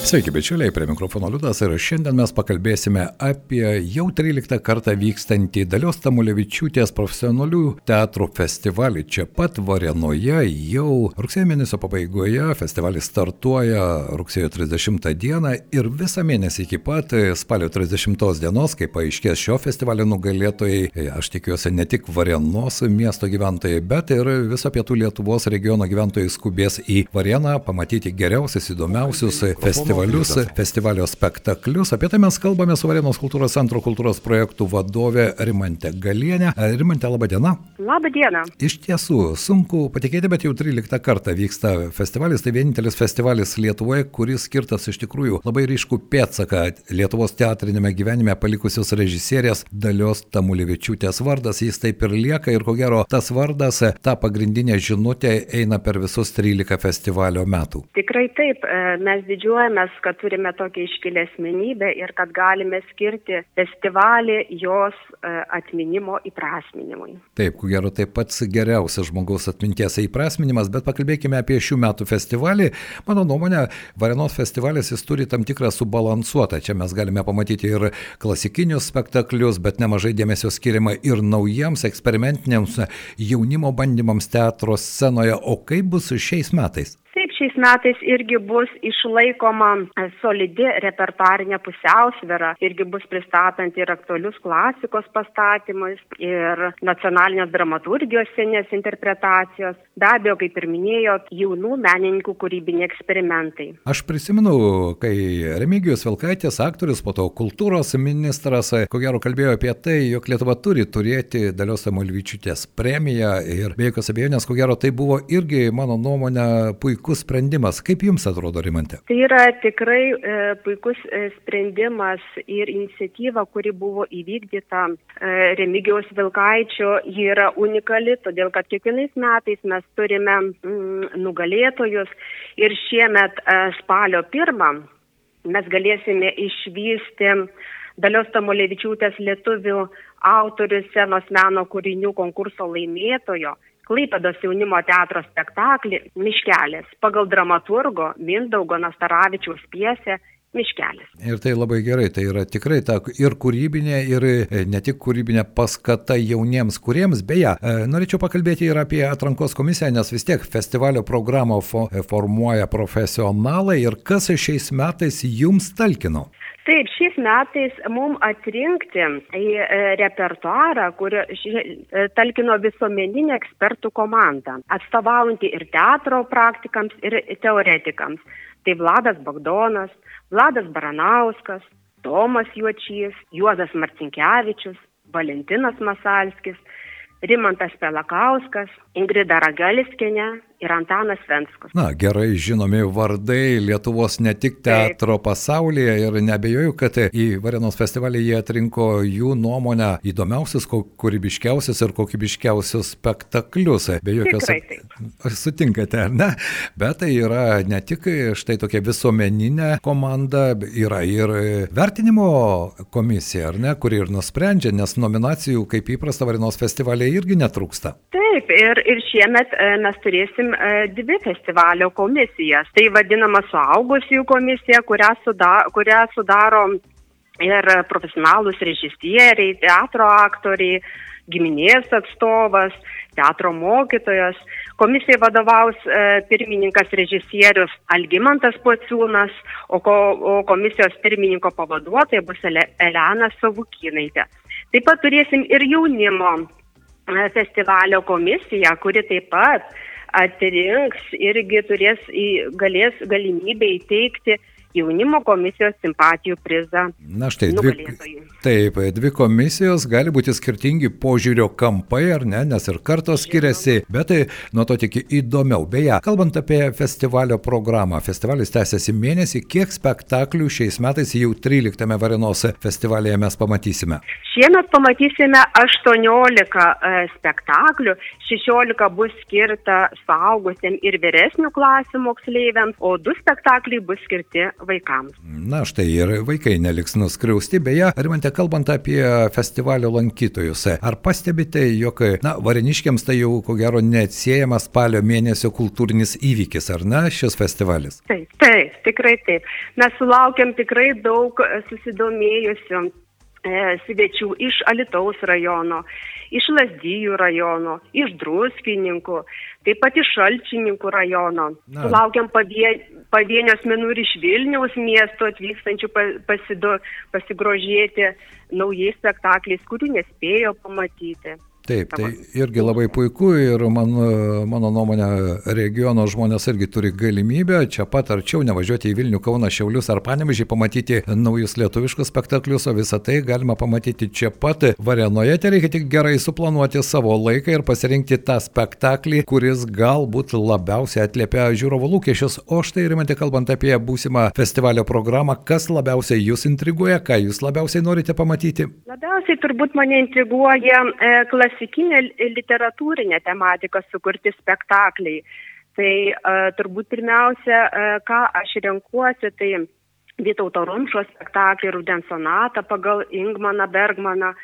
Sveiki, bičiuliai, prie mikrofono Liudas ir šiandien mes pakalbėsime apie jau 13 kartą vykstantį Dalios Tamulevičiūtės profesionalių teatrų festivalį čia pat Varenoje. Jau rugsėjo mėnesio pabaigoje festivalis startuoja rugsėjo 30 dieną ir visą mėnesį iki pat spalio 30 dienos, kai paaiškės šio festivalio nugalėtojai, aš tikiuosi ne tik Varenos miesto gyventojai, bet ir viso pietų Lietuvos regiono gyventojai skubės į Vareną pamatyti geriausius, įdomiausius festivalius festivalius, festivalio spektaklius. Apie tai mes kalbame su Varenos kultūros centro kultūros projektų vadovė Rimante Galienė. Rimante, laba diena. Labą dieną. Iš tiesų, sunku patikėti, bet jau 13 kartą vyksta festivalis. Tai vienintelis festivalis Lietuvoje, kuris skirtas iš tikrųjų labai ryškų pėtsaką Lietuvos teatrinėme gyvenime palikusios režisierės Dalios Tamulevičiūtės vardas. Jis taip ir lieka ir ko gero tas vardas, ta pagrindinė žinutė eina per visus 13 festivalio metų. Tikrai taip, mes didžiuojame džiaugiamės, kad turime tokią iškilę asmenybę ir kad galime skirti festivalį jos e, atminimo įprasminimui. Taip, ko gero, tai pats geriausias žmogaus atminties įprasminimas, bet pakalbėkime apie šių metų festivalį. Mano nuomonė, Varenos festivalis jis turi tam tikrą subalansuotą. Čia mes galime pamatyti ir klasikinius spektaklius, bet nemažai dėmesio skiriama ir naujiems eksperimentiniams jaunimo bandymams teatro scenoje. O kaip bus šiais metais? Taip, šiais metais irgi bus išlaikoma solidi repertuarinė pusiausvėra, irgi bus pristatant ir aktualius klasikos pastatymus, ir nacionalinės dramaturgijos senės interpretacijos, be abejo, kaip ir minėjot, jaunų menininkų kūrybiniai eksperimentai. Aš prisimenu, kai Remigijus Vilkaitės aktorius, po to kultūros ministras, ko gero kalbėjo apie tai, jog Lietuva turi turėti Dalios Samuelvyčiūtės premiją ir be jokios abejonės, ko gero tai buvo irgi, mano nuomonė, puikus sprendimas. Kaip Jums atrodo, Rimantė? Tai yra tikrai e, puikus e, sprendimas ir iniciatyva, kuri buvo įvykdyta e, Remigiaus Vilkaičio, ji yra unikali, todėl kad kiekvienais metais mes turime mm, nugalėtojus ir šiemet e, spalio pirmą mes galėsime išvysti Dalios Tamolevičiūtės lietuvių autorių scenos meno kūrinių konkurso laimėtojo Klaipėdos jaunimo teatro spektaklį Miškelės pagal dramaturgo Mindaugo Nastaravičiaus piesę miškelis. Ir tai labai gerai, tai yra tikrai ta ir kūrybinė, ir e, ne tik kūrybinė paskata jauniems kuriems. Beje, e, norėčiau pakalbėti ir apie atrankos komisiją, nes vis tiek festivalio programą formuoja profesionalai ir kas šiais metais jums talkino? Taip, šiais metais mums atrinkti į e, repertuarą, kur e, talkino visuomeninė ekspertų komanda, atstovaujanti ir teatro praktikams, ir teoretikams. Tai Vladas Bagdonas, Vladas Baranauskas, Tomas Juočys, Juozas Marcinkievičius, Valentinas Masalskis, Rimantas Pelakauskas, Ingrida Ragaliskinė, ir Antanas Venskus. Na, gerai žinomi vardai Lietuvos ne tik teatro Taip. pasaulyje ir nebejoju, kad į Varenos festivalį jie atrinko jų nuomonę įdomiausius, kūrybiškiausius ir kokybiškiausius spektaklius. Be jokios. Sutinkate, ar ne? Bet tai yra ne tik štai tokia visuomeninė komanda, yra ir vertinimo komisija, ar ne, kuri ir nusprendžia, nes nominacijų, kaip įprasta Varenos festivalėje, irgi netrūksta. Taip, ir, ir šiemet e, mes turėsim turim e, dvi festivalio komisijas. Tai vadinama suaugusiųjų komisija, kurią, suda, kurią sudaro ir profesionalus režisieriai, teatro aktoriai, giminės atstovas, teatro mokytojas. Komisijai vadovaus e, pirmininkas režisierius Algimantas Pociūnas, o komisijos pirmininko pavaduotoja bus Elena Savukinaitė. Taip pat turėsim ir jaunimo e, festivalio komisiją, kuri taip pat atrinks irgi turės, galės galimybę įteikti jaunimo komisijos simpatijų prizą. Na štai, dvi, taip, dvi komisijos gali būti skirtingi požiūrio kampai, ar ne, nes ir kartos skiriasi, bet tai nuo to tik įdomiau. Beje, kalbant apie festivalio programą, festivalis tęsiasi mėnesį, kiek spektaklių šiais metais jau 13 Varenos festivalėje mes pamatysime? Šiemet pamatysime 18 e, spektaklių, 16 bus skirta suaugusiems ir vyresnių klasių moksleiviams, o du spektakliai bus skirti vaikams. Na štai ir vaikai neliks nuskriausti, beje, ar man te kalbant apie festivalio lankytojus, ar pastebite, jog, na, vareniškiams tai jau ko gero neatsiejamas spalio mėnesio kultūrinis įvykis, ar ne, šis festivalis? Taip, taip, tikrai taip. Mes sulaukiam tikrai daug susidomėjusių e, svečių iš Alitaus rajono, iš Lasdyjų rajono, iš Druskininkų, taip pat iš Šalčininkų rajono. Sulaukiam pavie, pavienio asmenų ir iš Vilniaus miesto atvykstančių pasido, pasigrožėti naujais spektakliais, kurių nespėjo pamatyti. Taip, tai irgi labai puiku ir man, mano nuomonė, regiono žmonės irgi turi galimybę čia pat arčiau nevažiuoti į Vilnių, Kauną, Šiaulius ar Panevežį, pamatyti naujus lietuviškus spektaklius, o visą tai galima pamatyti čia pat Varenoje. Tai reikia tik gerai suplanuoti savo laiką ir pasirinkti tą spektaklį, kuris galbūt labiausiai atliepia žiūrovo lūkesčius. O štai rimantė kalbant apie būsimą festivalio programą, kas labiausiai jūs intriguoja, ką jūs labiausiai norite pamatyti? Labiausiai turbūt mane intriguoja e, klasikinė klasikinė literatūrinė tematika sukurti spektakliai. Tai uh, turbūt pirmiausia, uh, ką aš renkuosi, tai Vytauto Rumšo spektaklį Rudens sonatą pagal Ingmaną Bergmaną,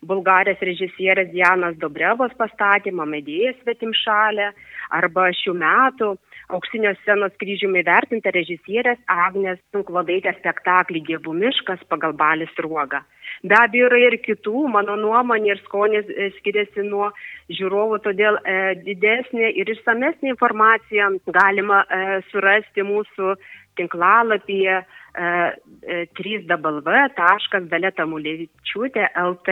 bulgarės režisierės Dianas Dobrevos pastatymą Medėjas Svetimšalė arba šių metų auksinio scenos kryžiumi vertinta režisierės Agnės Sunkladaitės spektaklį Dievų miškas pagal Balis Ruogą. Be abejo, yra ir kitų, mano nuomonė ir skonis e, skiriasi nuo žiūrovų, todėl e, didesnė ir išsamesnė informacija galima e, surasti mūsų tinklalapyje 3w.daletamulevičiūtė.lt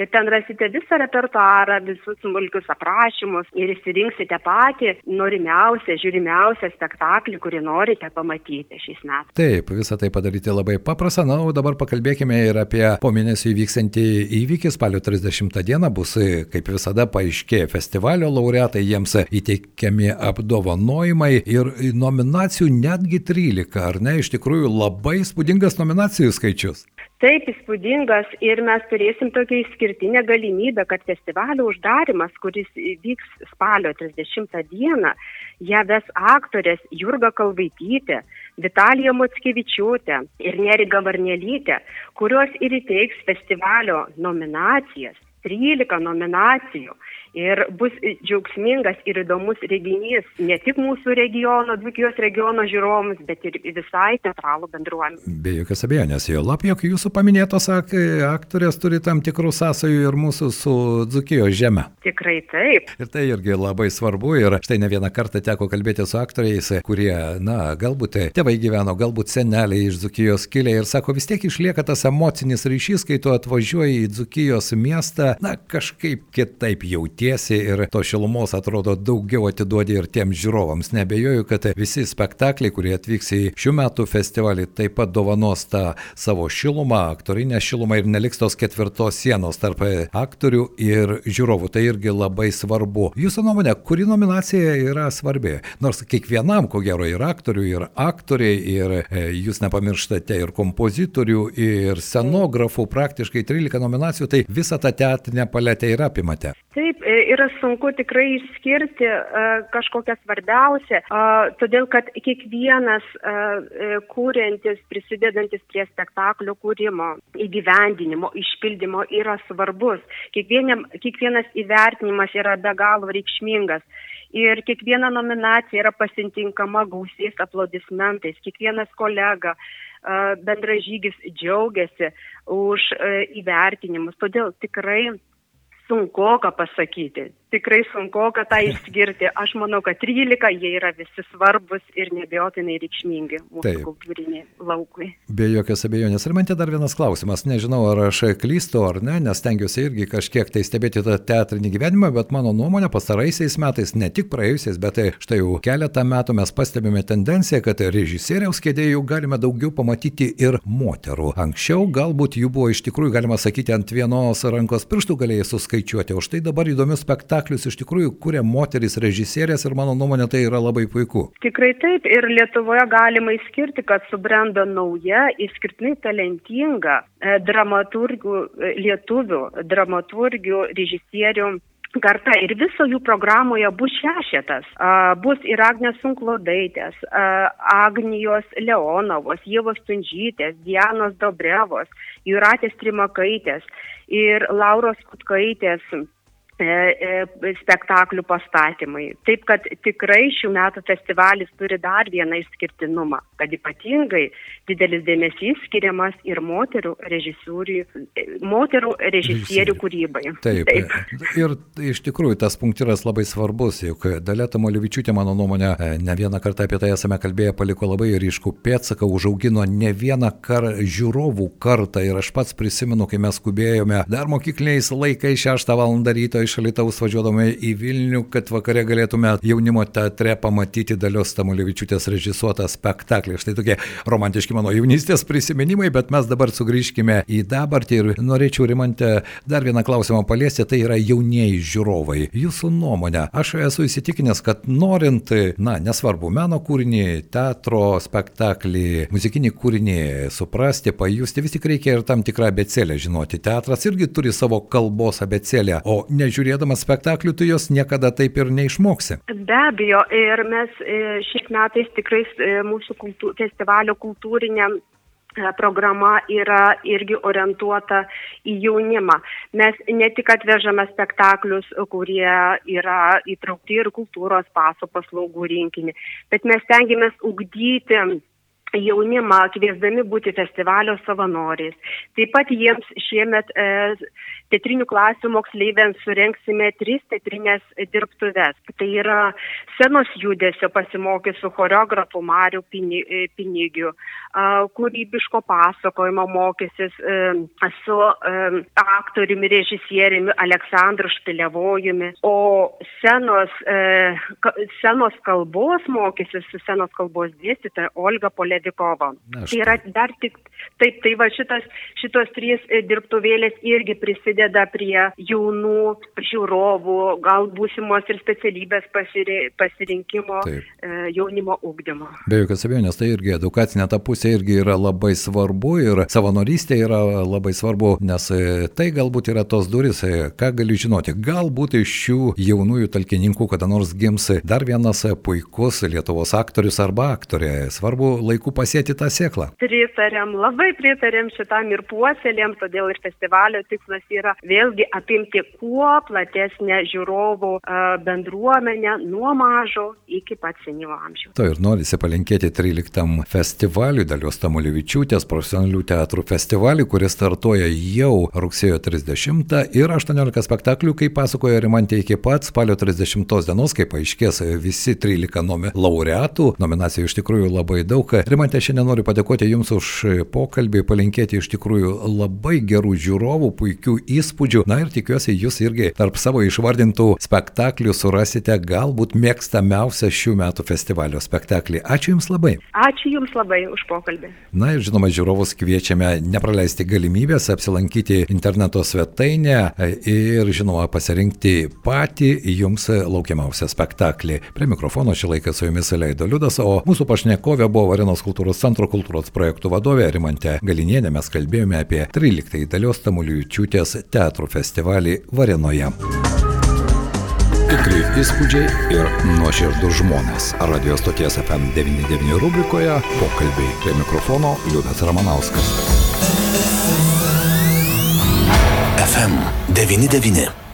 ir ten rasite visą repertuarą, visus smulkius aprašymus ir įsirinksite patį norimiausią, žiūrimiausią spektaklį, kurį norite pamatyti šiais metais. Taip, visą tai padaryti labai paprasta. Na, o dabar pakalbėkime ir apie po mėnesio įvyksantį įvykį. Spalio 30 dieną bus, kaip visada, paaiškėję festivalio laureatai, jiems įteikiami apdovanojimai ir nominacijų netgi 13, ar ne? Iš tikrųjų labai spūdingas nominacijų skaičius. Taip, įspūdingas ir mes turėsim tokią išskirtinę galimybę, kad festivalio uždarimas, kuris vyks spalio 30 dieną, ją ves aktorės Jurga Kalvaitytė, Vitalija Motskevičiūtė ir Neriga Varnelytė, kurios ir įteiks festivalio nominacijas, 13 nominacijų ir bus džiaugsmingas ir įdomus reginys ne tik mūsų regiono, Dzukijos regiono žiūrovams, bet ir visai teatralų bendruomenė. Be jokios abejonės, jo lab, jog jūsų paminėtos aktorės turi tam tikrų sąsajų ir mūsų su Dzukijos žeme. Tikrai taip. Ir tai irgi labai svarbu ir štai ne vieną kartą teko kalbėti su aktoriais, kurie, na, galbūt tėvai gyveno, galbūt seneliai iš Dzukijos kilė ir sako, vis tiek išlieka tas emocinis ryšys, kai tu atvažiuoji į Dzukijos miestą, na, kažkaip kitaip jauti jautiesi ir to šilumos atrodo daugiau atiduodi ir tiems žiūrovams. Nebejoju, kad visi spektakliai, kurie atvyks į šių metų festivalį, taip pat dovanos tą savo šilumą, aktorinę šilumą ir neliks tos ketvirtos sienos tarp aktorių ir žiūrovų. Tai irgi labai svarbu. Jūsų nuomonė, kuri nominacija yra svarbi? Nors kiekvienam, ko gero, ir aktorių, ir aktoriai, ir e, jūs nepamirštate ir kompozitorių, ir scenografų, praktiškai 13 nominacijų, tai visą tą teatrinę paletę ir apimate. Taip, E, yra sunku tikrai išskirti e, kažkokią svarbiausią, todėl kad kiekvienas e, kūrintis, prisidedantis prie spektaklio kūrimo, įgyvendinimo, išpildymo yra svarbus. Kiekvienam, kiekvienas įvertinimas yra be galo reikšmingas. Ir kiekviena nominacija yra pasitinkama gausiais aplodismentais. Kiekvienas kolega, bendražygis džiaugiasi už įvertinimus. Todėl tikrai sunku ką pasakyti tikrai sunku tą išskirti. Aš manau, kad 13 jie yra visi svarbus ir nebejotinai reikšmingi mūsų Taip. kultūriniai laukui. Be jokios abejonės. Ir man te dar vienas klausimas. Nežinau, ar aš klystu ar ne, nes tengiuosi irgi kažkiek tai stebėti tą teatrinį gyvenimą, bet mano nuomonė pastaraisiais metais, ne tik praėjusiais, bet tai štai jau keletą metų mes pastebime tendenciją, kad režisieriaus kėdėjų galime daugiau pamatyti ir moterų. Anksčiau galbūt jų buvo iš tikrųjų, galima sakyti, ant vienos rankos pirštų galėjai suskaičiuoti, o štai dabar įdomius spektaklius iš tikrųjų kuria moteris režisierės ir mano nuomonė tai yra labai puiku. Tikrai taip ir Lietuvoje galima išskirti, kad subrendo nauja, išskirtinai talentinga e, dramaturgių, e, lietuvių dramaturgių, režisierių karta ir viso jų programoje bus šešetas. Bus ir Agnės Sunklodaitės, Agnijos Leonovos, Jėvos Tunžytės, Dianos Dobrevos, Juratės Trimakaitės ir Lauros Kutkaitės spektaklių pastatymai. Taip kad tikrai šių metų festivalis turi dar vieną išskirtinumą, kad ypatingai didelis dėmesys skiriamas ir moterų, moterų režisierių kūrybai. Taip. Taip. Ir iš tikrųjų tas punktyras labai svarbus, juk Daleta Molivičiūtė, mano nuomonė, e, ne vieną kartą apie tai esame kalbėję, paliko labai ryškų pėdsaką, užaugino ne vieną kar žiūrovų kartą ir aš pats prisimenu, kai mes skubėjome dar mokykliniais laikais 6 val. ryto iš Alitaus važiuodami į Vilnių, kad vakare galėtume jaunimo teatre pamatyti Dalios Tamulevičiūtės režisuotą spektaklį. Štai tokie romantiški mano jaunystės prisiminimai, bet mes dabar sugrįžkime į dabartį ir norėčiau Rimante dar vieną klausimą paliesti, tai yra jaunieji žiūrovai. Jūsų nuomonė, aš esu įsitikinęs, kad norint, na, nesvarbu, meno kūrinį, teatro spektaklį, muzikinį kūrinį suprasti, pajusti, vis tik reikia ir tam tikrą abecelę žinoti. Teatras irgi turi savo kalbos abecelę, o nežiūrėti žiūrėdamas spektaklių, tu jos niekada taip ir neišmoksi. Be abejo, ir mes e, šiais metais tikrai e, mūsų kultū, festivalio kultūrinė e, programa yra irgi orientuota į jaunimą. Mes ne tik atvežame spektaklius, kurie yra įtraukti ir kultūros paso paslaugų rinkinį, bet mes tengiamės ugdyti jaunimą kviesdami būti festivalio savanoriais. Taip pat jiems šiemet e, teatrinių klasių moksleiviams surenksime tris teatrinės dirbtuves. Tai yra senos judesio pasimokysiu choreografų Mariu e, Pinigiu, kūrybiško pasakojimo mokysis e, su e, aktoriumi, režisieriumi Aleksandru Špilevojumi, o senos, senos kalbos mokysis su senos kalbos dėstytoja Olga Poledikova. Tai yra dar tik, taip, tai va šitas, šitos trys dirbtuvėlės irgi prisideda prie jaunų žiūrovų, gal būsimos ir specialybės pasirinkimo Taip. E, jaunimo ūkdymo. Be jokios abejonės, tai irgi edukacinė ta pusė irgi yra labai svarbu ir savanorystė yra labai svarbu, nes e, tai galbūt yra tos duris, e, ką gali žinoti. Galbūt iš šių jaunųjų talkininkų kada nors gims dar vienas puikus Lietuvos aktorius arba aktorė. Svarbu laiku pasėti tą sėklą. Pritarėm, labai pritarėm šitam ir puoselėm, todėl ir festivalio tikslas yra vėlgi apimti kuo platesnę žiūrovų bendruomenę nuo mažo iki pat senyvo amžiaus. To ir norisi palinkėti 13 festivaliui Dalios Tamulevičiūtės profesionalių teatrų festivaliui, kuris startuoja jau rugsėjo 30 ir 18 spektaklių, kaip pasakojo Rimantė iki pat spalio 30 dienos, kai paaiškės visi 13 nomi laureatų. Nominacijų iš tikrųjų labai daug. Rimantė, šiandien noriu padėkoti Jums už pokalbį, palinkėti iš tikrųjų labai gerų žiūrovų, puikių įspūdžių. Na ir tikiuosi, jūs irgi tarp savo išvardintų spektaklių surasite galbūt mėgstamiausią šių metų festivalio spektaklį. Ačiū Jums labai. Ačiū Jums labai už pokalbį. Na ir žinoma, žiūrovus kviečiame nepraleisti galimybės apsilankyti interneto svetainę ir žinoma pasirinkti patį Jums laukiamiausią spektaklį. Prie mikrofono šį laiką su Jumis leido Liudas, o mūsų pašnekovė buvo Varenos kultūros centro kultūros projektų vadovė Rimantė Galinienė. Mes kalbėjome apie 13 dalios Tamuliučiūtės teatrų festivalį Varenoje. Tikri įspūdžiai ir nuoširdus žmonės. Radio stoties FM99 rubrikoje pokalbiai prie mikrofono Liudas Ramanauskas. FM99